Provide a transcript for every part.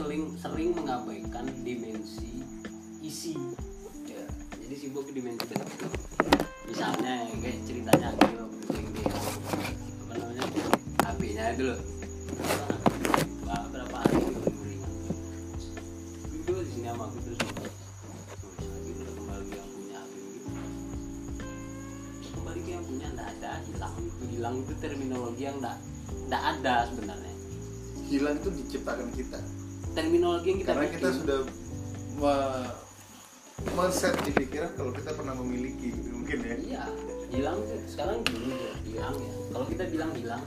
sering sering mengabaikan dimensi isi. Ya. Jadi sibuk ke dimensi bentuk misalnya kayak ceritanya yang dia apa namanya HP-nya itu Wah, berapa hari itu ingat duduk di sini sama aku terus ngomong, "Terus Agil udah kembali yang punya HP gitu. Kembali ke yang punya nggak ada hilang. Itu hilang itu terminologi yang nggak nggak ada sebenarnya. Hilang itu diciptakan kita terminologi yang kita karena bikin. kita sudah men-set di pikiran kalau kita pernah memiliki mungkin ya. Iya hilang sekarang gini hilang ya. Kalau kita bilang hilang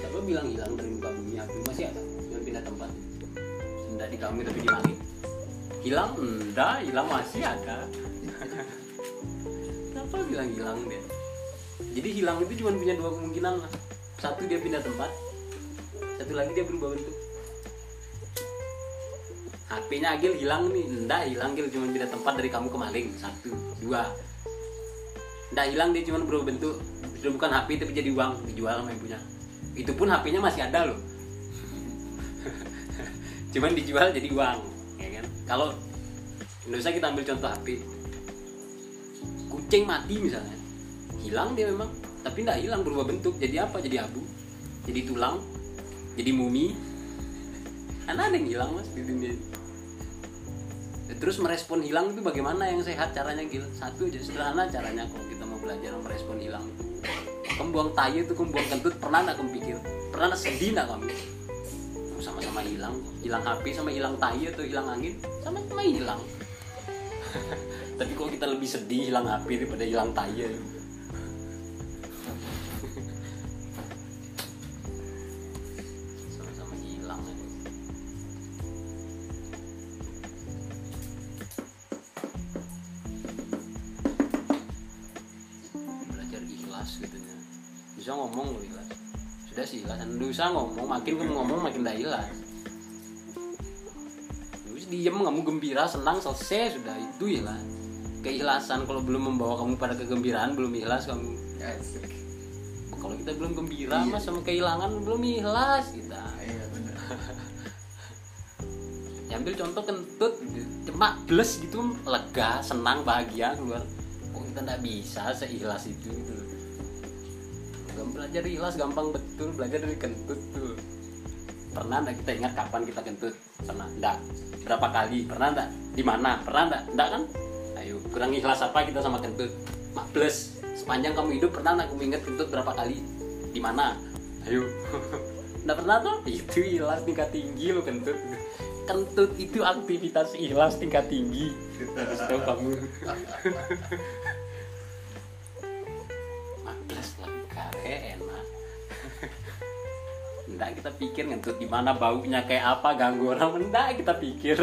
siapa bilang hilang dari muka bumi? Api masih ada cuma pindah tempat. Tidak di kami tapi di langit. Hilang? Enggak hilang masih ada. Kenapa bilang hilang dia jadi hilang itu cuma punya dua kemungkinan lah. Satu dia pindah tempat. Satu lagi dia berubah bentuk HP-nya Agil hilang nih, enggak hilang Gil cuma pindah tempat dari kamu ke maling. Satu, dua. Enggak hilang dia cuma berubah bentuk. Sudah bukan HP tapi jadi uang dijual sama yang punya. Itu pun HP-nya masih ada loh. cuman dijual jadi uang, ya kan? Kalau Indonesia kita ambil contoh HP. Kucing mati misalnya. Hilang dia memang, tapi enggak hilang berubah bentuk. Jadi apa? Jadi abu. Jadi tulang. Jadi mumi. Kan ada yang hilang mas di dunia ini. Terus merespon hilang itu bagaimana yang sehat caranya Gil? Satu aja sederhana caranya kalau kita mau belajar merespon hilang. Kamu buang tai itu, kamu buang kentut, pernah nggak kamu pikir? Pernah nggak sedih nggak kamu? Sama-sama hilang, hilang HP sama hilang tai atau hilang angin, sama-sama hilang. Tapi kalau kita lebih sedih hilang HP daripada hilang tai makin kamu ngomong makin dah ikhlas terus diem kamu gembira senang selesai sudah itu ikhlas. Keikhlasan kalau belum membawa kamu pada kegembiraan belum ikhlas kamu. Asik. kalau kita belum gembira Iya. mas sama kehilangan belum ikhlas kita. Iya ya ambil contoh kentut cuma bles gitu lega senang bahagia keluar. Kok kita nggak bisa seikhlas itu gitu? Belajar ikhlas gampang betul belajar dari kentut tuh pernah nggak kita ingat kapan kita kentut? Pernah. Enggak berapa kali? Pernah enggak di mana? Pernah enggak enggak kan? Ayo kurang ikhlas apa kita sama kentut? Mak plus sepanjang kamu hidup pernah enggak kamu ingat kentut berapa kali? Di mana? Ayo. Enggak pernah tuh? Itu ikhlas tingkat tinggi lo kentut. Kentut itu aktivitas ikhlas tingkat tinggi. Harus tahu kamu Enggak kita pikir ngentut di mana baunya kayak apa ganggu orang enggak kita pikir.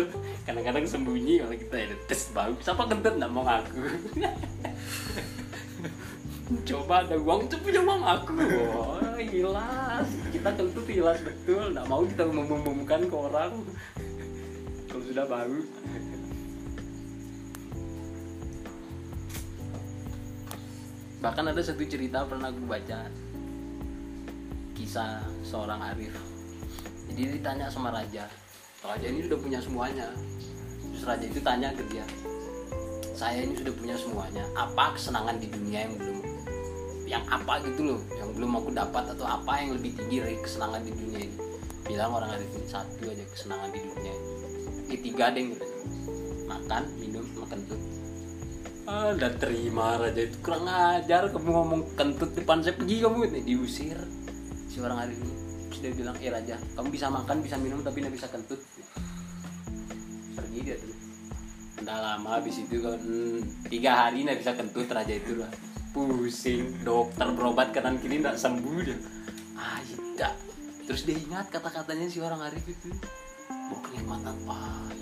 Kadang-kadang sembunyi kalau kita ada tes bau. Siapa kentut nggak mau ngaku. Coba ada uang itu punya uang aku oh, hilas. Kita kentut hilas betul. Nggak mau kita mengumumkan ke orang. Kalau sudah bau. Bahkan ada satu cerita pernah gue baca kisah seorang arif. Jadi ditanya sama raja. Raja ini sudah punya semuanya. Terus raja itu tanya ke dia saya ini sudah punya semuanya. Apa kesenangan di dunia yang belum yang apa gitu loh yang belum aku dapat atau apa yang lebih tinggi dari kesenangan di dunia ini? Bilang orang arif ini satu aja kesenangan di dunia ini. Ini tiga deh gitu. Makan minum makan tuh Ah, dan terima raja. Itu kurang ajar kamu ngomong kentut depan saya. Pergi kamu nih diusir si orang hari ini. Terus dia bilang eh raja kamu bisa makan bisa minum tapi nggak bisa kentut. Pergi dia tuh. Nggak lama habis itu kan tiga hari nggak bisa kentut raja itu lah. Pusing dokter berobat kanan kiri nggak sembuh dia. Ah tidak terus dia ingat kata-katanya si orang Arif itu. Mau kenikmatan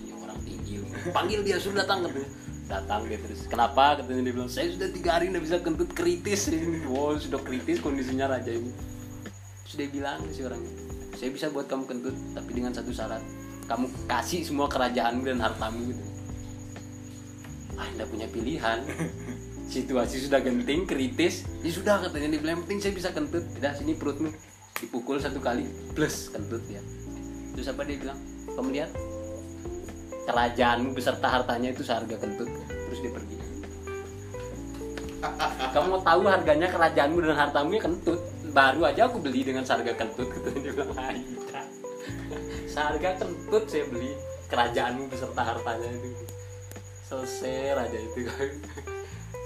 ya orang tinggi panggil dia suruh datang katanya. Datang dia terus. Kenapa? Katanya dia bilang saya sudah tiga hari nggak bisa kentut kritis. Ini wow sudah kritis kondisinya raja ini sudah bilang si orangnya saya bisa buat kamu kentut tapi dengan satu syarat. Kamu kasih semua kerajaanmu dan hartamu gitu. Ah tidak punya pilihan. Situasi sudah genting kritis. Ya sudah katanya dia bilang "Yang penting saya bisa kentut. Tidak sini perutmu. Dipukul satu kali plus kentut ya terus apa dia bilang? Kamu lihat kerajaan beserta hartanya itu seharga kentut. Terus dia pergi. Kamu mau tahu harganya kerajaanmu dan hartamu ya kentut baru aja aku beli dengan seharga kentut gitu. Dia bilang seharga kentut saya beli kerajaanmu beserta hartanya itu. Selesai raja itu.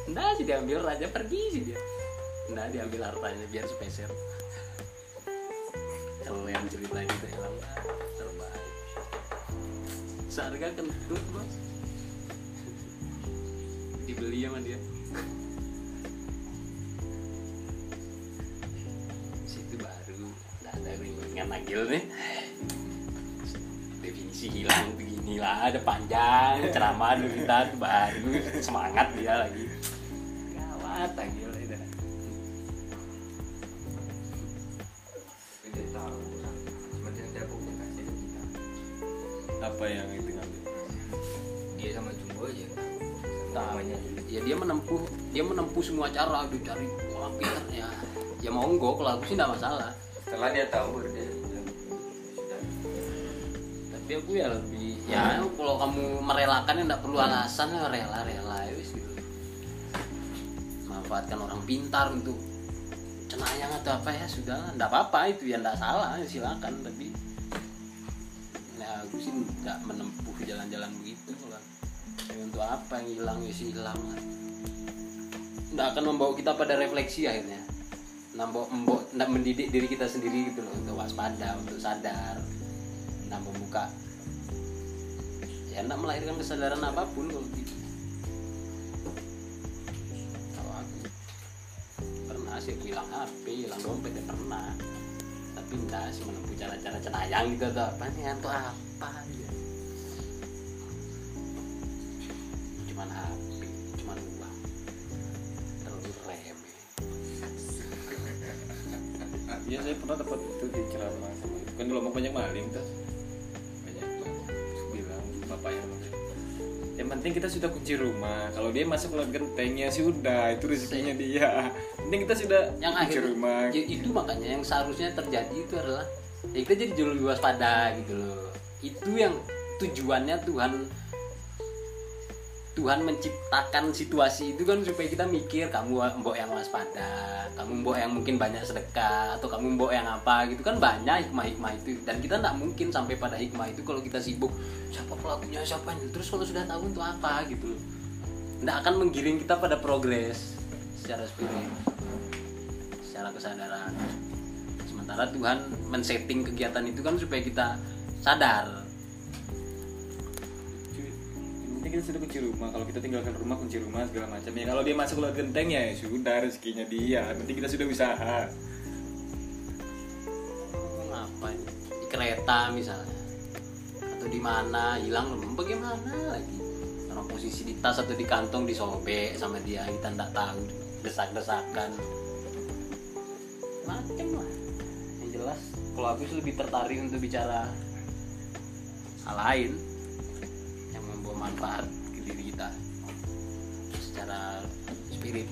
Nah sih diambil raja pergi sih dia. Nah diambil hartanya biar spesial. Yang cerita itu hilang terbaik. Seharga kentut bos. Dibeli sama dia ada ringan agil nih. Definisi hilang begini lah ada panjang ceramah dulu kita baru semangat dia lagi. Gawat agil itu Tidak apa yang itu ngambil? Dia sama Jumbo aja. Tahu. Namanya. ya dia menempuh dia menempuh semua cara dia cari orang pintar ya mau enggak kalau aku sih nggak masalah Setelah dia tahu baru dia sudah. tapi aku ya lebih ya kalau kamu merelakan yang nggak perlu alasan ya rela rela ya wis gitu. Manfaatkan orang pintar untuk cenayang atau apa ya sudah nggak apa apa itu ya nggak salah ya silakan tapi ya aku sih nggak menempuh jalan-jalan begitu lah. Ya, untuk apa yang hilang ya sih hilang nggak akan membawa kita pada refleksi akhirnya nambah nggak mendidik diri kita sendiri gitu loh untuk waspada untuk sadar. Nah membuka ya nggak melahirkan kesadaran apa pun kalau gitu. Kalau aku pernah sih hilang HP hilang dompet ya pernah. Tapi enggak sih menempuh cara-cara cenayang gitu atau apa nih atau apa ya. cuman HP Iya saya pernah dapat itu di ceramah sama itu. Kan di Lombok banyak maling tuh banyak Terus bilang sama saya, yang penting kita sudah kunci rumah. Kalau dia masuk lewat gentengnya sih udah itu rezekinya dia. Yang penting kita sudah yang kunci akhirnya rumah. ya itu makanya yang seharusnya terjadi itu adalah ya kita jadi jauh lebih waspada gitu loh. Itu yang tujuannya Tuhan Tuhan menciptakan situasi itu kan supaya kita mikir kamu mbok yang waspada kamu mbok yang mungkin banyak sedekah atau kamu mbok yang apa gitu kan banyak hikmah-hikmah itu. Dan kita nggak mungkin sampai pada hikmah itu kalau kita sibuk siapa pelakunya? Siapa ini? Terus kalau sudah tahu untuk apa? Gitu. Nggak akan menggiring kita pada progres secara spirit secara kesadaran. Sementara Tuhan men-setting kegiatan itu kan supaya kita sadar kita sudah kunci rumah. Kalau kita tinggalkan rumah kunci rumah segala macam. Ya kalau dia masuk lewat genteng ya sudah rezekinya dia. Penting kita sudah usaha. Ngapain di kereta misalnya. Atau di mana hilang bagaimana lagi? Orang posisi di tas atau di kantong disobek sama dia kita nggak tahu. Desak-desakan. Macem lah. Yang jelas kalau aku lebih tertarik untuk bicara hal lain membawa manfaat ke diri kita secara spirit.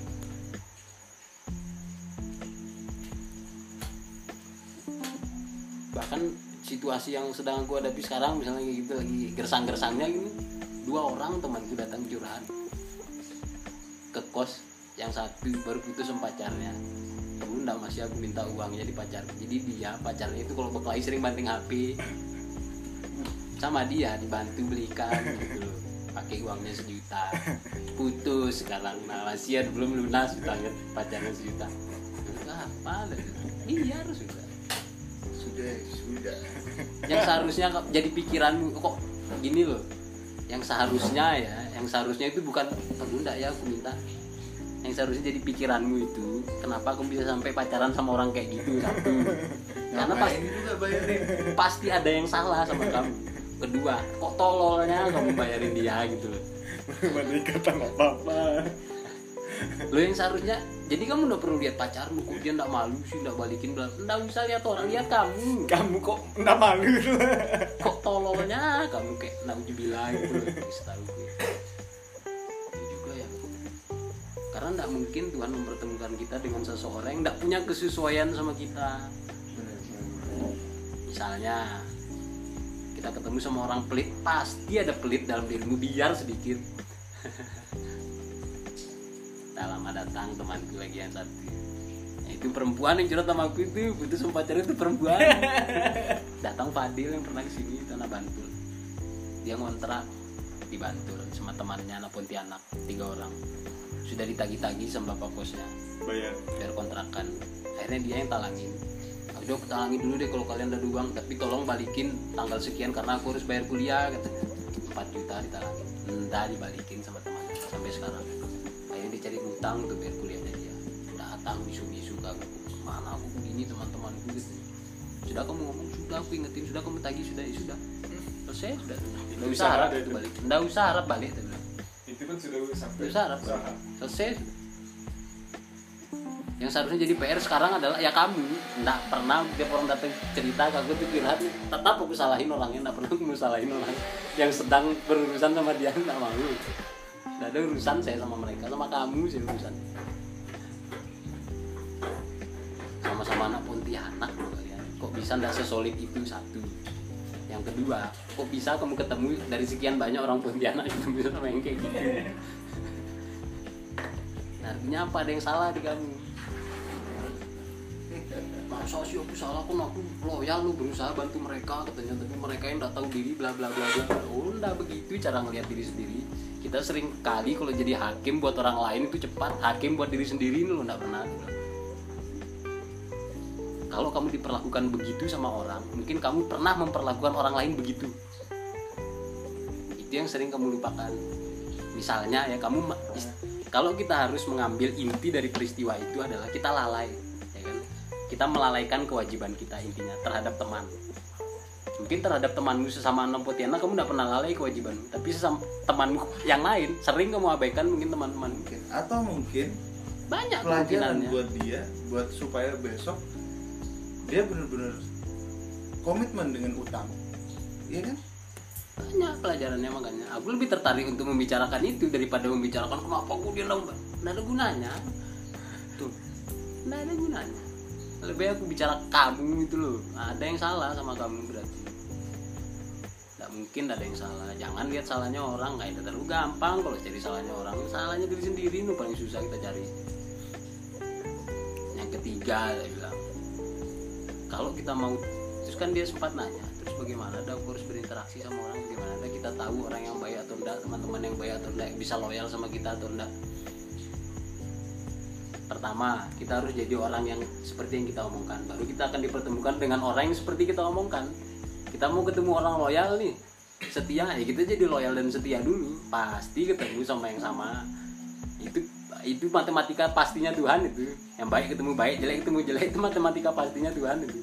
Bahkan situasi yang sedang aku hadapi sekarang misalnya gitu lagi gersang-gersangnya gini dua orang temanku datang curhat ke kos yang satu baru putus sama pacarnya. Ndak masih aku minta uangnya di pacar. Jadi dia pacarnya itu kalau berkelahi sering banting HP sama dia dibantu belikan gitu. Pakai uangnya sejuta. Putus sekarang nah masih ada belum lunas utangnya pacarnya sejuta. Itu apa dia harus juga. Sudah sudah. Yang seharusnya jadi pikiranmu kok gini loh yang seharusnya ya yang seharusnya itu bukan kamu enggak ya aku minta. Yang seharusnya jadi pikiranmu itu kenapa kamu bisa sampai pacaran sama orang kayak gitu satu? Karena pasti pasti ada yang salah sama kamu kedua. Kok tololnya? Kamu bayarin dia gitu loh. Ada ikatan apa apa lo yang seharusnya jadi kamu udah perlu lihat pacarmu kok dia nggak malu sih nggak balikin bilang nggak usah lihat orang lihat kamu. Kamu kok nggak malu? Kok tololnya? Kamu kayak naujubillah gitu loh setahu gue. Itu juga ya. Karena nggak mungkin Tuhan mempertemukan kita dengan seseorang yang nggak punya kesesuaian sama kita. Misalnya kita ketemu sama orang pelit pasti ada pelit dalam dirimu biar sedikit. Tak lama datang temanku lagi yang satu Ya, itu perempuan yang curhat sama aku itu putus sama pacar itu perempuan. Datang Fadil yang pernah ke sini tanah Bantul. Dia ngontrak di Bantul sama temannya anak Pontianak tiga orang. Sudah ditagi-tagi sama bapak kosnya bayar. Biar kontrakan. Akhirnya dia yang talangin udah aku dulu deh kalau kalian udah ada uang tapi tolong balikin tanggal sekian karena aku harus bayar kuliah katanya 4 juta ditalangin entah dibalikin sama temannya sampai sekarang. Akhirnya dicari utang untuk bayar kuliahnya dia. Datang bisu-bisu ke aku. Mana aku begini teman-temanku gitu. Sudah kamu ngomong sudah aku ingetin. Sudah kamu tagih sudah ya sudah. Selesai sudah. Nggak usah harap itu. balik. Nggak usah harap balik dia itu kan sudah sampai usah harap selesai sudah yang seharusnya jadi PR sekarang adalah ya kamu. Nggak pernah tiap orang datang cerita ke aku tuh curhat. Tetap aku salahin orangnya nggak pernah aku salahin orang yang sedang berurusan sama dia nggak mau. Nggak ada urusan saya sama mereka sama kamu sih urusan. Sama-sama anak Pontianak loh kalian. Kok bisa nggak sesolid itu satu? Yang kedua kok bisa kamu ketemu dari sekian banyak orang Pontianak ketemu sama yang kayak gitu? Nah, artinya apa? Ada yang salah di kamu masa sih aku salah kok aku loyal lu berusaha bantu mereka katanya tapi mereka yang tahu diri bla bla bla bla. Oh nggak begitu cara ngelihat diri sendiri. Kita sering kali kalau jadi hakim buat orang lain itu cepat hakim buat diri sendiri lo nggak pernah. Kalau kamu diperlakukan begitu sama orang mungkin kamu pernah memperlakukan orang lain begitu. Itu yang sering kamu lupakan. Misalnya ya kamu kalau kita harus mengambil inti dari peristiwa itu adalah kita lalai kita melalaikan kewajiban kita intinya terhadap teman. Mungkin terhadap temanmu sesama anak Pontianak kamu tidak pernah lalai kewajibanmu tapi sesama temanmu yang lain sering kamu abaikan mungkin teman-teman. Mungkin. Atau mungkin banyak pelajaran buat dia buat supaya besok dia benar-benar komitmen dengan utang. Iya kan? Banyak pelajarannya makanya. Aku lebih tertarik untuk membicarakan itu daripada membicarakan kenapa aku dia nggak nggak ada gunanya. Tuh. Nggak ada gunanya lebih aku bicara kamu itu loh. Ada yang salah sama kamu berarti. Nggak mungkin ada yang salah. Jangan lihat salahnya orang nggak itu terlalu gampang. Kalau cari salahnya orang salahnya diri sendiri itu paling susah kita cari. Yang ketiga dia bilang kalau kita mau terus kan dia sempat nanya terus bagaimana aku harus berinteraksi sama orang bagaimana? Kita tahu orang yang baik atau enggak teman-teman yang baik atau enggak bisa loyal sama kita atau enggak pertama kita harus jadi orang yang seperti yang kita omongkan. Baru kita akan dipertemukan dengan orang yang seperti kita omongkan. Kita mau ketemu orang loyal nih. Setia ya kita jadi loyal dan setia dulu. Pasti ketemu sama yang sama. Itu itu matematika pastinya Tuhan itu. Yang baik ketemu baik jelek ketemu jelek itu matematika pastinya Tuhan itu.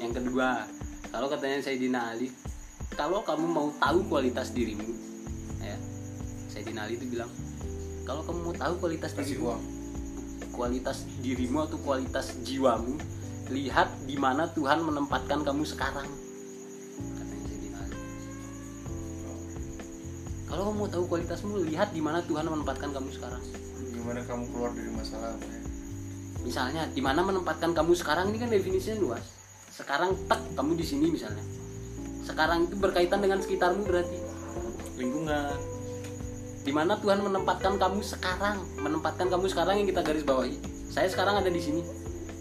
Yang kedua kalau katanya Sayyidina Ali kalau kamu mau tahu kualitas dirimu ya Sayyidina Ali itu bilang kalau kamu mau tahu kualitas kasih dirimu uang kualitas dirimu atau kualitas jiwamu lihat di mana Tuhan menempatkan kamu sekarang. Katanya Sayyidina Ali kalau kamu mau tahu kualitasmu lihat di mana Tuhan menempatkan kamu sekarang. Gimana kamu keluar dari masalah ya? misalnya di mana menempatkan kamu sekarang ini kan definisinya luas. Sekarang tek kamu di sini misalnya. Sekarang itu berkaitan dengan sekitarmu berarti. Lingkungan di mana Tuhan menempatkan kamu sekarang. Menempatkan kamu sekarang yang kita garis bawahi. Saya sekarang ada di sini.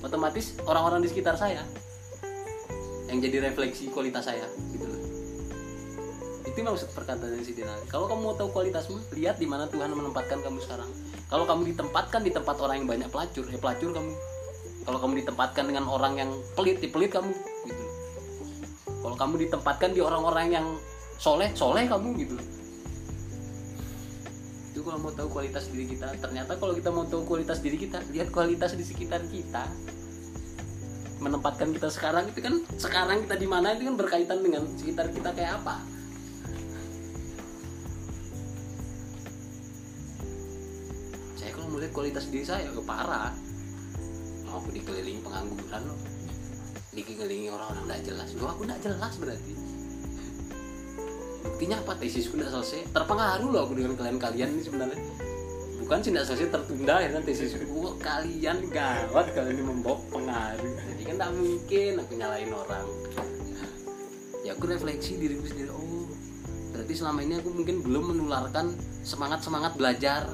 Otomatis orang-orang di sekitar saya yang jadi refleksi kualitas saya gitu loh. Itu maksud perkataan si Ali kalau kamu mau tahu kualitasmu lihat di mana Tuhan menempatkan kamu sekarang. Kalau kamu ditempatkan di tempat orang yang banyak pelacur ya pelacur kamu. Kalau kamu ditempatkan dengan orang yang pelit ya pelit kamu gitu kalau kamu ditempatkan di orang-orang yang soleh soleh kamu gitu loh itu kalau mau tahu kualitas diri kita. Ternyata kalau kita mau tahu kualitas diri kita lihat kualitas di sekitar kita. Menempatkan kita sekarang itu kan sekarang kita di mana itu kan berkaitan dengan sekitar kita kayak apa. Saya kalau melihat kualitas diri saya ke parah. Mau aku dikelilingi pengangguran loh. Dikelilingi orang-orang tidak jelas. Loh aku tidak jelas berarti buktinya apa? Tesisku tidak selesai. Terpengaruh loh aku dengan kalian-kalian ini sebenarnya. Bukan sih tidak selesai tertunda akhirnya tesisku. Wah kalian gawat kalian ini membawa pengaruh? Jadi kan tidak mungkin aku nyalain orang. Ya ya aku refleksi diriku sendiri. Oh berarti selama ini aku mungkin belum menularkan semangat semangat belajar.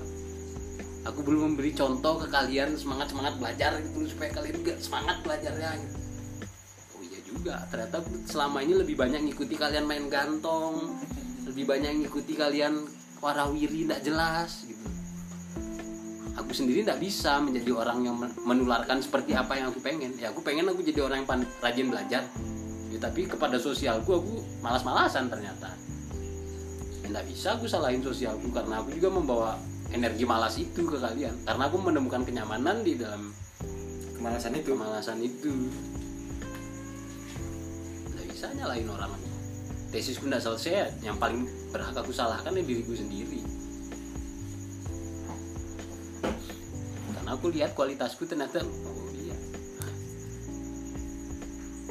Aku belum memberi contoh ke kalian semangat semangat belajar gitu supaya kalian juga semangat belajarnya gitu. Juga. Ternyata selama ini lebih banyak ngikuti kalian main gantong lebih banyak ngikuti kalian warawiri tidak jelas gitu. Aku sendiri tidak bisa menjadi orang yang men- menularkan seperti apa yang aku pengen. Ya aku pengen aku jadi orang yang pan- rajin belajar. Ya, tapi kepada sosialku aku malas-malasan ternyata. Ya, tidak bisa aku salahin sosialku karena aku juga membawa energi malas itu ke kalian. Karena aku menemukan kenyamanan di dalam kemalasan itu. kemalasan itu bisa nyalahin orang. Tesisku tidak selesai yang paling berhak aku salahkan ya diriku sendiri. Karena aku lihat kualitasku ternyata oh iya.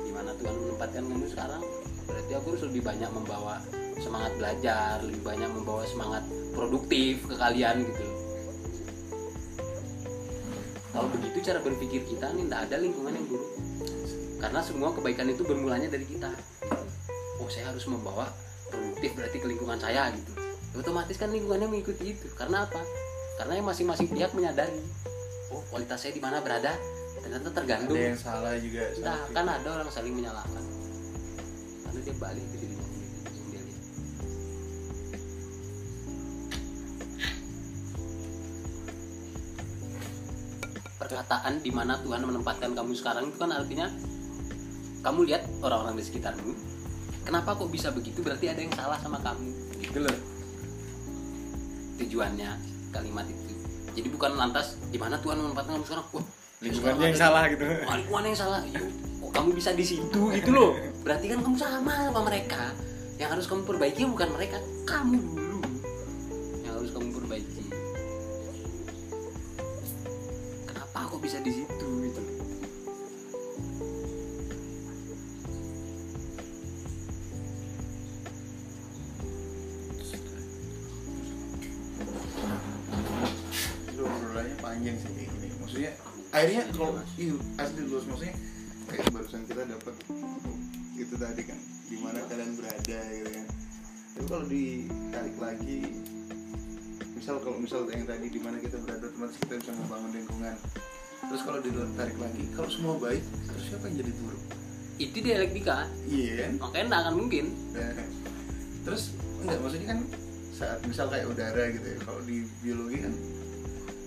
Gimana Tuhan menempatkan kamu sekarang? Berarti aku harus lebih banyak membawa semangat belajar lebih banyak membawa semangat produktif ke kalian gitu. Kalau begitu cara berpikir kita nih tidak ada lingkungan yang buruk karena semua kebaikan itu bermulanya dari kita. Oh saya harus membawa produktif berarti ke lingkungan saya gitu. Otomatis kan lingkungannya mengikuti itu. Karena apa? Karena yang masing-masing pihak menyadari oh kualitas saya di mana berada. Ternyata tergantung. Ada yang salah juga Nah, kan ada orang saling menyalahkan. Karena dia balik ke dirinya sendiri. Perkataan di mana Tuhan menempatkan kamu sekarang itu kan artinya kamu lihat orang-orang di sekitarmu kenapa kok bisa begitu? Berarti ada yang salah sama kamu. Gitu loh. Tujuannya kalimat itu. Jadi bukan lantas di mana Tuhan menempatkan kamu sekarang? Wah lingkungannya yang salah gitu. Lingkungan yang salah. Kok kamu bisa di situ gitu loh? Berarti kan kamu sama sama mereka. Yang harus kamu perbaiki bukan mereka kamu dulu yang harus kamu perbaiki. Kenapa kok bisa di situ gitu loh sih kayak gini maksudnya akhirnya kalau iya asli lu maksudnya kayak barusan kita dapat itu tadi kan gimana kalian berada gitu kan. Tapi kalau ditarik lagi misal kalau misal yang tadi di mana kita berada otomatis kita bisa membangun lingkungan. Terus kalau ditarik lagi kalau semua baik terus siapa yang jadi buruk itu dialektika iya kan? Makanya nggak akan mungkin. Nah, terus enggak maksudnya kan saat misal kayak udara gitu ya kalau di biologi kan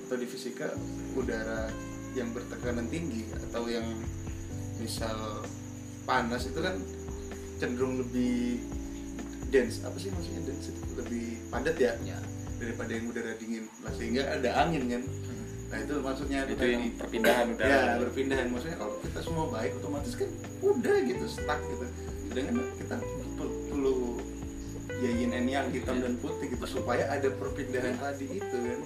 atau di fisika udara yang bertekanan tinggi atau yang misal panas itu kan cenderung lebih dense. Apa sih maksudnya dense? Itu lebih padat ya? Ya. Daripada yang udara dingin. Nah, sehingga ada angin kan? Nah itu maksudnya itu yang perpindahan ya udara. berpindahan. Maksudnya kalau kita semua baik otomatis kan udah gitu stuck gitu. Dengan kita per- perlu ya yin and yang hitam dan putih gitu supaya ada perpindahan tadi itu kan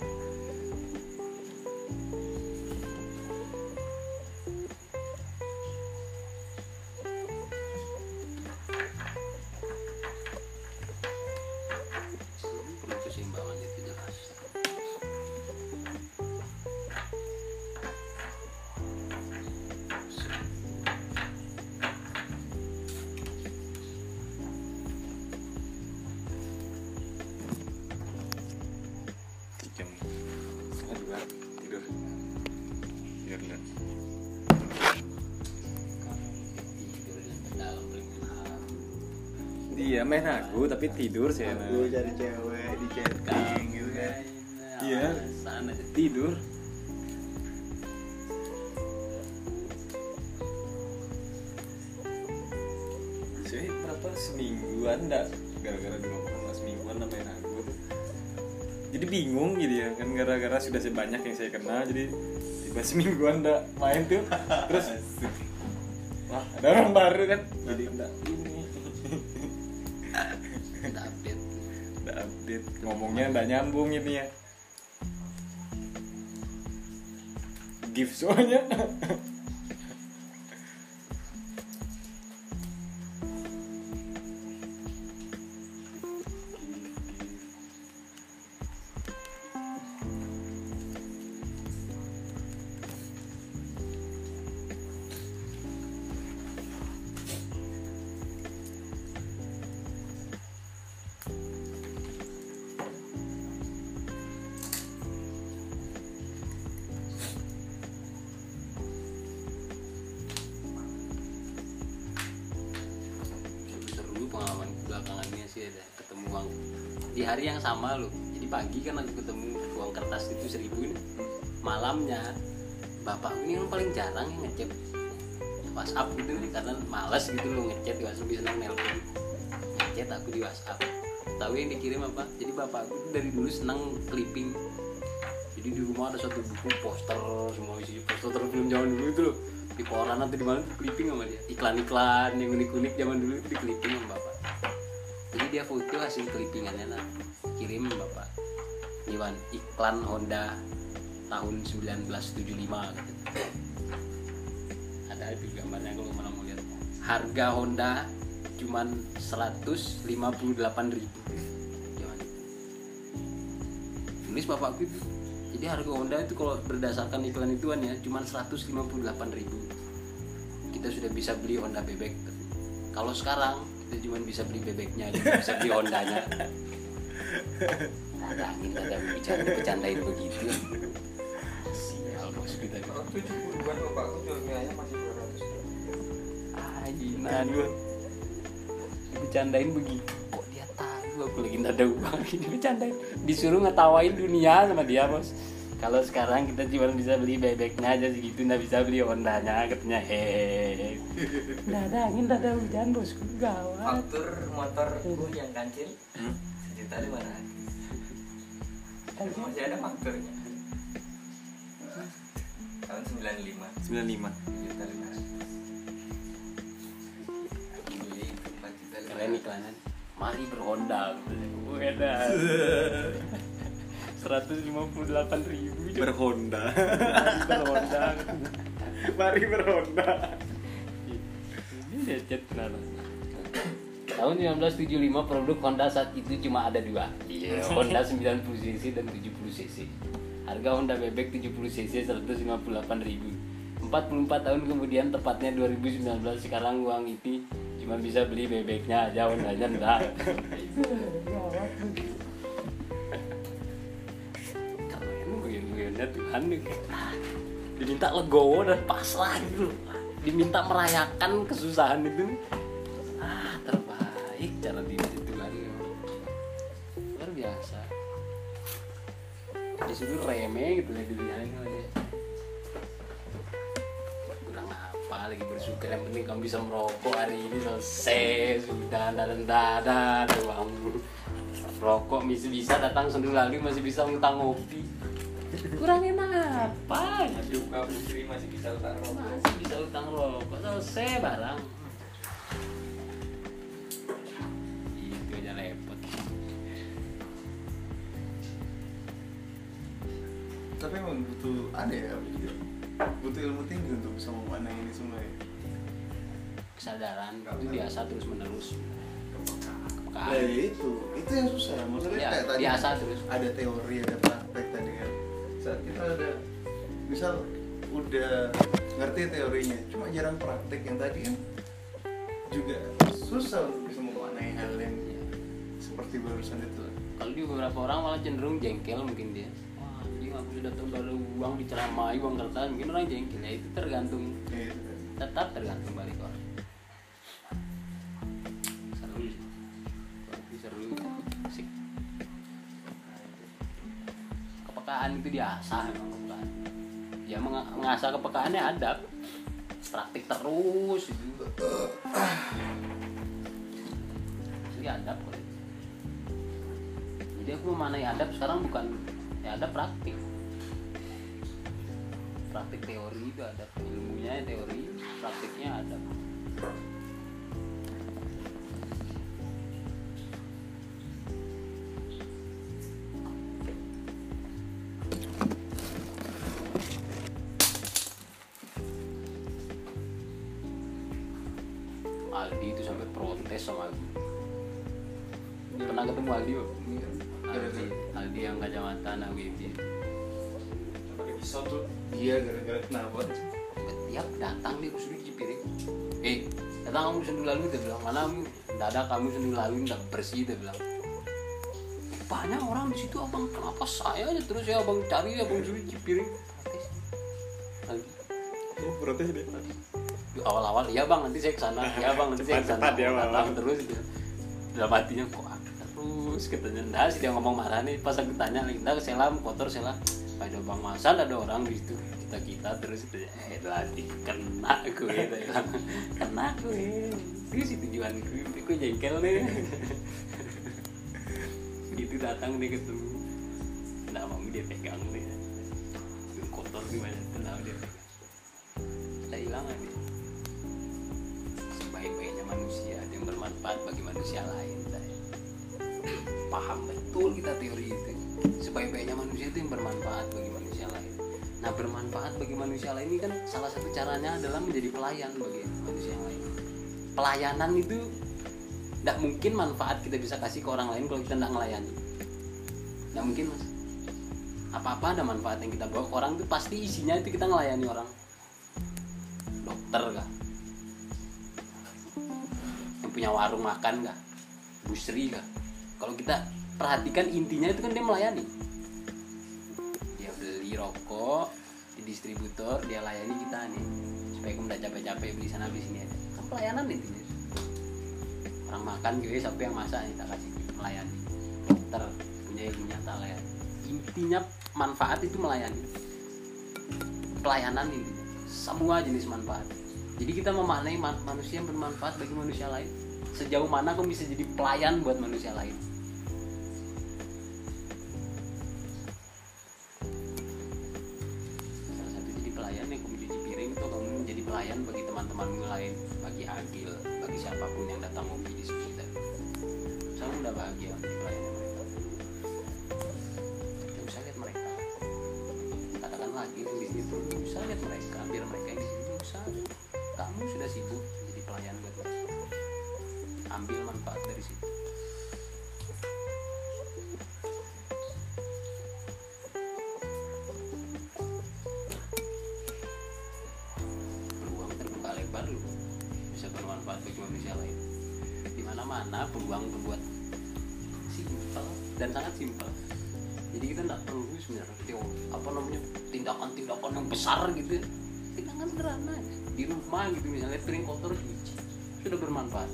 tapi tidur sih aku cari cewek di chatting gitu kan. Iya. sana tidur. Saya berapa? Semingguan dah gara-gara dulu pernah semingguan namanya aku. Tuh jadi bingung gitu ya kan gara-gara sudah sebanyak yang saya kenal jadi tiba semingguan dah main tuh. Terus wah ada orang baru kan? Jadi enggak ngomongnya enggak nyambung ini ya. Gift soalnya sama loh jadi pagi kan aku ketemu uang kertas itu seribu nih malamnya bapak ini yang paling jarang yang ngechat. WhatsApp gitu nih karena malas gitu loh ngechat di WhatsApp bisa nelpon. Ngechat aku di WhatsApp. Tahu yang dikirim apa? Jadi bapak aku tuh dari dulu senang clipping. Jadi di rumah ada satu buku poster semua isi poster film zaman dulu itu loh. Di koran atau di mana clipping sama dia. Iklan-iklan yang unik-unik zaman dulu itu di clipping sama bapak dia foto hasil clippingannya nah kirim bapak Iwan iklan Honda tahun 1975 gitu. Ada itu gambarnya kalau mana mau lihat. Harga Honda cuman 158.000 ribu. Itu. tulis bapakku itu jadi harga Honda itu kalau berdasarkan iklan ituan ya cuman 158.000 ribu. Kita sudah bisa beli Honda bebek. Kalau sekarang kita cuma bisa beli bebeknya nggak bisa beli Hondanya ada angin ada bicara bercandain begitu. Sial bos kita. Kalau tujuh puluhan bapakku jualnya masih dua ratus. Ajinan gua Dibercandain begitu. Kok dia tahu aku lagi nggak ada uang? Ini bercandain Disuruh ngetawain dunia sama dia bos kalau sekarang kita cuma bisa beli bebeknya aja segitu nggak bisa beli Hondanya katanya hehehe. Nggak ada angin nggak ada hujan bosku. Gawat. Faktur motorku yang kancil sejuta lima ratus. Masih ada fakturnya. Tahun 95 95 sejuta lima ratus. Beli empat juta lima keren iklanan mari berhonda. Weda 158 ribu. Berhonda. Berhonda. Mari berhonda. Ini lecet kenapa? Tahun 1975 produk Honda saat itu cuma ada dua. Iya Honda 90 cc dan 70 cc. Harga Honda bebek 70 cc 158 ribu. 44 tahun kemudian tepatnya 2019 sekarang uang itu cuma bisa beli bebeknya aja Hondanya enggak guyon-guyonnya Tuhan diminta legowo dan pasrah gitu diminta merayakan kesusahan itu ah terbaik cara diri Tuhan luar biasa disuruh remeh gitu ya sama dia kurang apa lagi bersyukur yang penting kamu bisa merokok hari ini selesai sudah dan dada doang rokok bisa bisa datang sendiri lagi masih bisa ngutang ngopi kurang enak apa? Aduh, kau putri masih bisa utang rokok. masih bisa utang rokok. Selesai barang? Itu aja repot. Tapi emang butuh ada ya butuh ilmu tinggi untuk bisa memanai ini semua ya? Kesadaran itu biasa terus menerus nah itu. Itu yang susah. Maksudnya Ya, kayak tadi biasa terus. ada teori ada misal udah ngerti teorinya cuma jarang praktek yang tadi kan. Juga susah untuk bisa memaknai hal yang seperti barusan itu. Kalau di beberapa orang malah cenderung jengkel mungkin dia. Wah ini aku sudah tahu ada uang diceramai uang kertas. Mungkin orang jengkel ya itu tergantung. Ya, itu kan. tetap tergantung balik orang. Seru sih. Seru asik. Kepekaan itu diasah memang ya mengasah kepekaannya adab. Praktik terus itu asli adab kok. Itu. jadi aku memanai adab sekarang bukan ya adab praktik. Praktik teori itu ada ilmunya teori praktiknya ada Aldi itu sampai protes sama aku pernah ketemu Aldi Bang? Aldi, Aldi yang kacamata anak WB pakai pisau tuh. Iya gara-gara kenapa? Tiap datang dia suruh cuci piring eh datang kamu sendu lalu dia bilang. Mana kamu? Tidak ada kamu sendu lalu tidak bersih dia bilang. Banyak orang di situ abang kenapa saya aja terus ya abang? Cari abang suruh cuci piring protes. Aldi, oh protes deh di awal-awal iya bang nanti saya ke sana iya bang nanti saya ke sana cepat ya, datang terus gitu dalam hatinya kok aku terus? Katanya nah sih dia ngomong marah nih. Pas aku tanya lagi nah selam kotor selam. Ada bang masal ada orang di situ kita kita terus itu eh lagi kena gue dia bilang. kena gue terus itu tujuan gue gue jengkel nih. Itu datang nih ketemu. Nggak mau dia pegang nih manusia ada yang bermanfaat bagi manusia lain paham betul kita teori itu. Sebaik-baiknya manusia itu yang bermanfaat bagi manusia lain. Nah bermanfaat bagi manusia lain ini kan salah satu caranya adalah menjadi pelayan bagi manusia lain. Pelayanan itu tidak mungkin manfaat kita bisa kasih ke orang lain kalau kita tidak melayani tidak mungkin mas. Apa-apa ada manfaat yang kita bawa ke orang itu pasti isinya itu kita ngelayani orang. Dokter kah punya warung makan kah busri kah kalau kita perhatikan intinya itu kan dia melayani. Dia beli rokok di distributor dia layani kita nih. Supaya kamu tidak capek-capek beli sana beli sini aja. Kan pelayanan intinya orang makan gue sampai yang masak nih? Tak kasih melayani. Dokter punya ilmunya tak layani. Intinya manfaat itu melayani. Pelayanan ini semua jenis manfaat. Jadi kita memaknai man- manusia yang bermanfaat bagi manusia lain sejauh mana kamu bisa jadi pelayan buat manusia lain. Salah satu jadi pelayan yang kamu cuci piring itu kamu menjadi pelayan bagi teman-temanmu lain bagi Agil bagi siapa pun yang datang ngopi di kita saya udah bahagia menjadi pelayan mereka. Kita bisa lihat mereka. Katakan lagi di sini tuh bisa lihat mereka biar mereka di sini bisa kamu sudah sibuk jadi pelayan buat mereka ambil manfaat dari situ. Peluang terbuka lebar lu. Bisa bermanfaat bagi manusia lain. Di mana peluang berbuat simpel dan sangat simpel. Jadi kita tidak perlu sebenarnya apa namanya tindakan-tindakan yang besar gitu ya. tindakan sederhana di rumah gitu misalnya piring kotor cuci sudah bermanfaat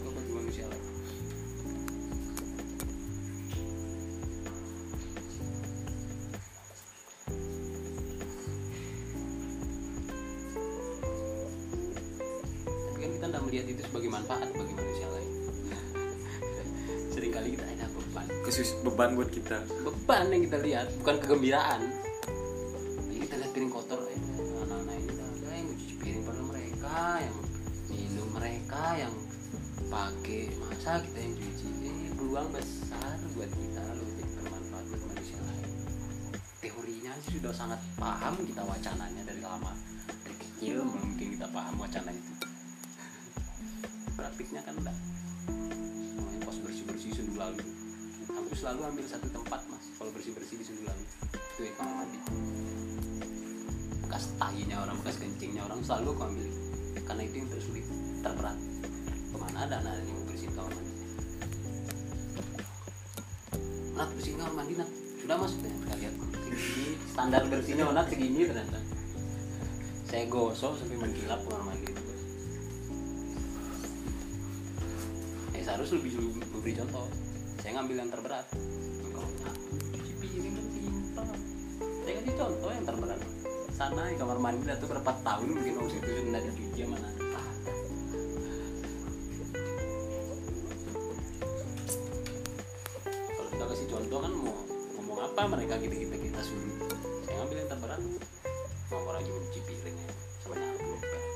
itu sebagai manfaat bagi manusia lain. Seringkali kita ada beban. Khusus beban buat kita. Beban yang kita lihat bukan kegembiraan. Jadi kita lihat piring kotor eh, anak-anak ini ada yang cuci piring pada mereka yang minum mereka yang pakai masa kita yang cuci. Eh peluang besar buat kita loh jadi bermanfaat buat manusia lain. Teorinya sih sudah sangat paham kita wacananya dari lama. Dari kecil mungkin kita paham wacana itu praktiknya kan enggak namanya pas bersih bersih lalu. Aku selalu ambil satu tempat mas kalau bersih bersih di Sundulangi itu ya kamar mandi bekas tahinya orang bekas kencingnya orang selalu aku ambil. Karena itu yang tersulit terberat. Ke mana ada anak yang mau bersihin kamar mandi Nat bersihin kamar mandi Nat sudah mas kita lihat. Standar bersihnya Nat segini ternyata. Saya gosok sampai mengkilap kamar mandi. itu seharusnya lebih dulu memberi contoh. Saya ngambil yang terberat. Kalau nyapu cuci piring kan simpel. Saya kasih contoh yang terberat. Sana di kamar mandi itu berapa tahun mungkin waktu itu sudah dicuci mana? Kalau kita kasih contoh kan mau ngomong apa mereka gitu kita kita suruh. Saya ngambil yang terberat ngomong lagi mencuci piringnya sama nyapu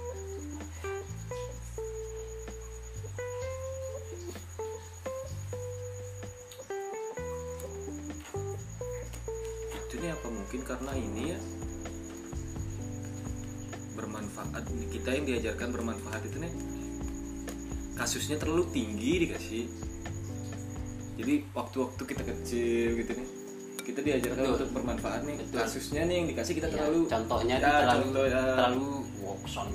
nih apa? Mungkin karena ini ya bermanfaat. Kita yang diajarkan bermanfaat itu nih kasusnya terlalu tinggi dikasih. Jadi waktu-waktu kita kecil gitu nih kita diajarkan Betul. untuk bermanfaat nih. Betul. kasusnya nih yang dikasih kita Ya, terlalu contohnya Ya, terlalu contoh, ya. terlalu wokson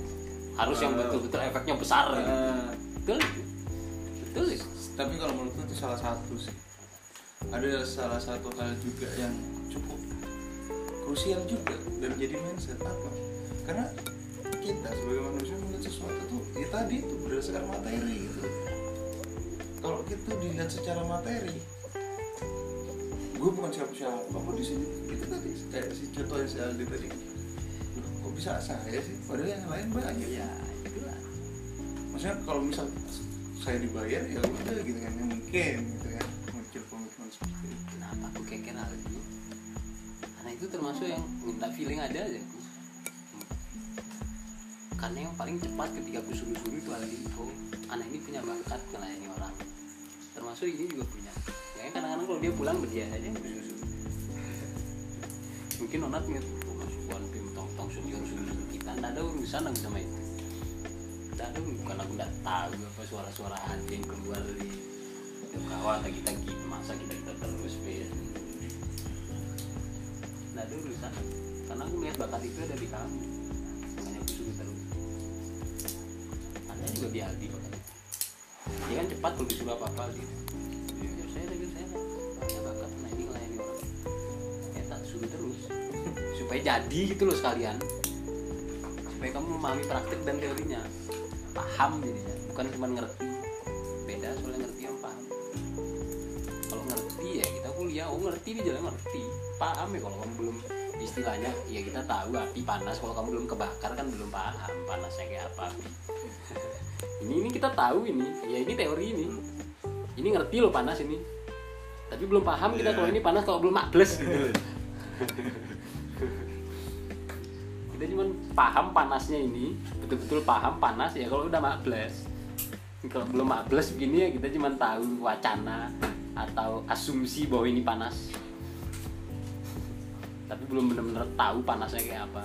harus yang Eh, betul-betul efeknya besar gitu. eh, betul. Betul tapi kalau menurutku itu salah satu sih. Ada salah satu hal juga yang cukup krusial juga dan jadi mindset apa? Karena kita sebagai manusia melihat sesuatu tuh ya tadi itu berdasarkan materi gitu. Kalau kita dilihat secara materi gue bukan siapa-siapa kok di sini? Itu tadi kayak si contohnya si Aldi tadi. Kok bisa saya sih? Padahal yang lain banyak. Ya itulah. Maksudnya kalau misal saya dibayar ya udah gitu kan ya mungkin gitu aja aku karena yang paling cepat ketika aku suruh-suruh itu hal itu. Anak ini punya bakat melayani orang. Termasuk ini juga punya. Makanya kadang-kadang kalau dia pulang berdiam aja suruh mungkin onat masuk buan pim tong tong suruh kita nggak ada urusan aku sama itu. Nggak ada bukan aku nggak tahu apa suara-suara hati yang keluar dari kawan kita gitu masa kita kita terus ya nggak ada urusan karena aku melihat bakat itu ada di kamu makanya aku suruh terus. Anda juga di Aldi bakat dia kan cepat kalau disuruh apa apa gitu ya, saya lagi saya punya bakat nah ini melayani orang. Ya tak terus. Supaya jadi gitu loh sekalian. Supaya kamu memahami praktik dan teorinya. Paham jadinya. Bukan cuma ngerti. Beda soalnya ngerti yang paham. Kalau ngerti ya kita kuliah. Oh ngerti di jalan ngerti. Paham ya kalau kamu belum istilahnya ya kita tahu api panas kalau kamu belum kebakar kan belum paham panasnya kayak apa. Ini ini kita tahu ini ya ini teori ini. Ini ngerti loh panas ini. Tapi belum paham kita kalau ini panas kalau belum makbles gitu kita cuma paham panasnya ini betul-betul paham panas ya kalau udah makbles kalau belum makbles begini ya kita cuma tahu wacana atau asumsi bahwa ini panas tapi belum benar-benar tahu panasnya kayak apa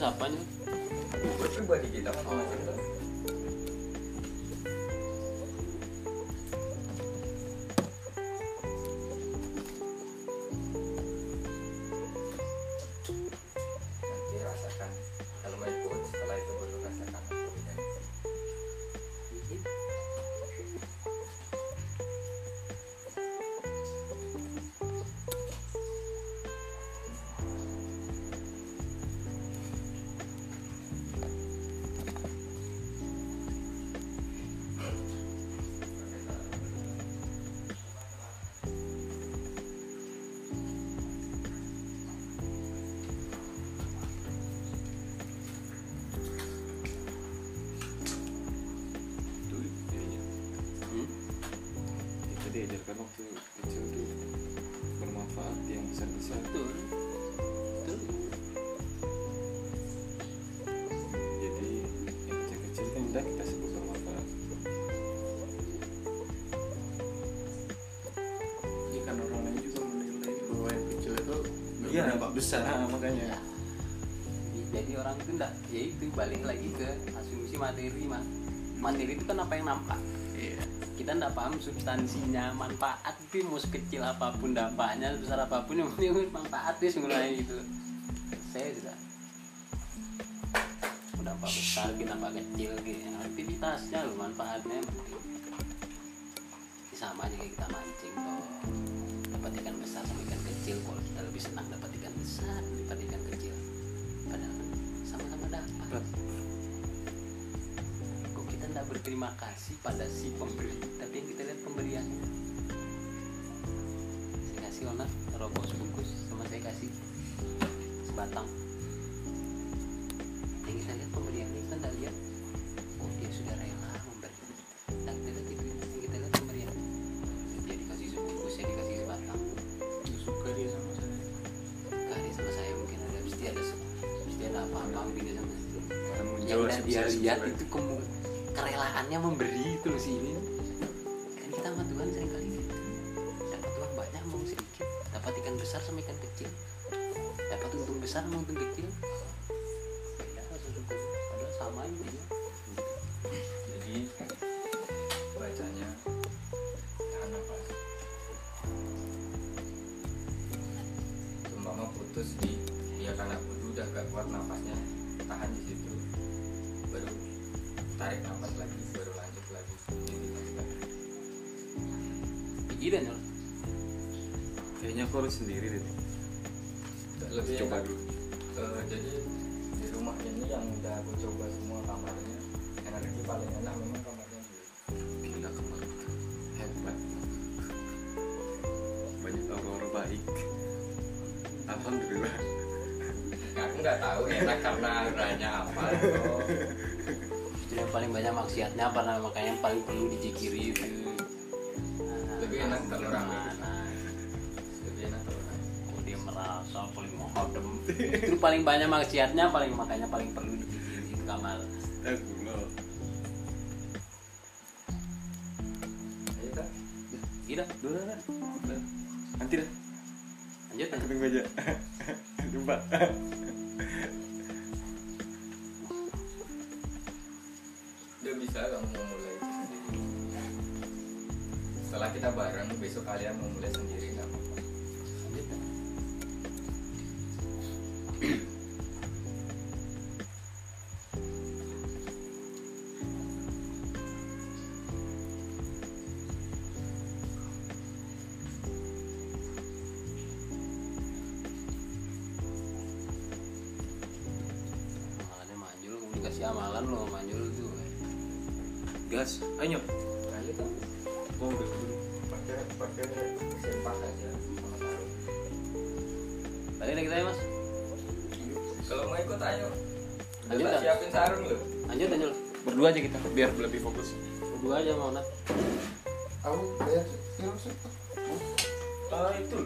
pikiran bahasa apa nya buat pribadi kita masing-masing diajarkan waktu kecil tuh bermanfaat yang besar besar betul betul jadi yang kecil kecil kan udah kita sebut bermanfaat Ini kan orang lain juga menilai bahwa yang kecil itu nggak Iya. berdampak besar. Ah, makanya Ya. jadi orang itu enggak ya itu balik lagi ke asumsi materi mah materi itu kan apa yang nampak Iya. Kita enggak paham substansinya manfaat itu mau sekecil apa pun dampaknya sebesar apa pun yang penting manfaat dia sebenarnya gitu. Saya sudah dampak besar kita dampak kecil gitu. Aktivitasnya loh manfaatnya penting. Sama aja kita mancing toh. Dapat ikan besar sama ikan kecil kalau kita lebih senang dapat ikan besar daripada ikan kecil. Padahal sama-sama dapat. tidak berterima kasih pada si pemberi. Tapi yang kita lihat pemberiannya saya kasih ona rokok sebungkus sama saya kasih sebatang. Yang kita lihat pemberiannya kita tidak lihat. Oh dia sudah rela memberi. Nah kita lihat itu yang kita lihat pemberiannya dia dikasih sebungkus saya dikasih sebatang. Suka dia sama saya. Kali sama saya mungkin ada pasti ada pasti ada apa-apa gitu sama saya. Yang dia lihat itu kemu- kerelaannya memberi itu loh sih ini. Kan kita sama Tuhan sering kali gitu. Dapat uang banyak mau sedikit. Dapat ikan besar sama ikan kecil. Dapat untung besar sama untung kecil. Beda sesungguhnya padahal sama intinya jadi bacanya tahan nafas. Umpama putus di karena udah gak kuat nafasnya iya dan kayaknya aku harus sendiri deh. Lebih coba enak. dulu. Eh, jadi di rumah ini yang udah aku coba semua kamarnya energi paling enak memang kamarnya gila kemarin hebat. Banyak orang-orang baik. Alhamdulillah. Aku nggak tahu enak karena auranya apa yang paling banyak maksiatnya apa namanya makanya yang paling perlu dijikiri. itu Nah, Lebih enak kalau rame. gimana? lebih enak kalau rame. Oh, dia merasa paling mengadem itu paling banyak maksiatnya paling makanya paling perlu itu kamar aku Ayo, Kak. Gila, dulu kan nanti dah lanjut lanjut. aja kita bareng besok kalian mau mulai sendiri ayo udah Lanjut, tak Kak. siapin sarung loh Lanjut lanjut. berdua aja kita biar lebih fokus Berdua aja mau nat. aku film sih ah itu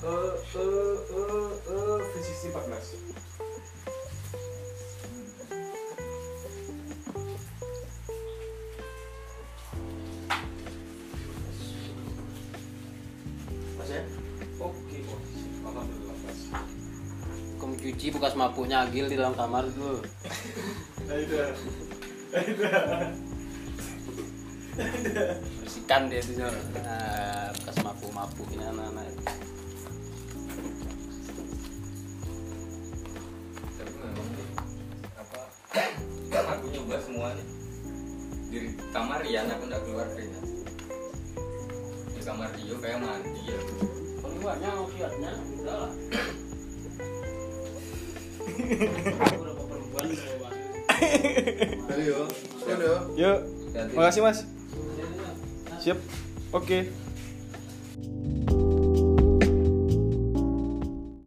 eh eh eh eh fisisi 14 mapuknya Agil di dalam kamar dulu. ayo Bersihkan dia itu Jol. Nah, bekas mapuk-mapuk ini anak-anak. nih, apa aku nyoba semua nih di kamar Rian aku nggak keluar keringat di kamar Rio kayak mandi ya banyak maksiatnya, udah lah. Ayo yuk. Hati-hati. makasih mas. Siap. Oke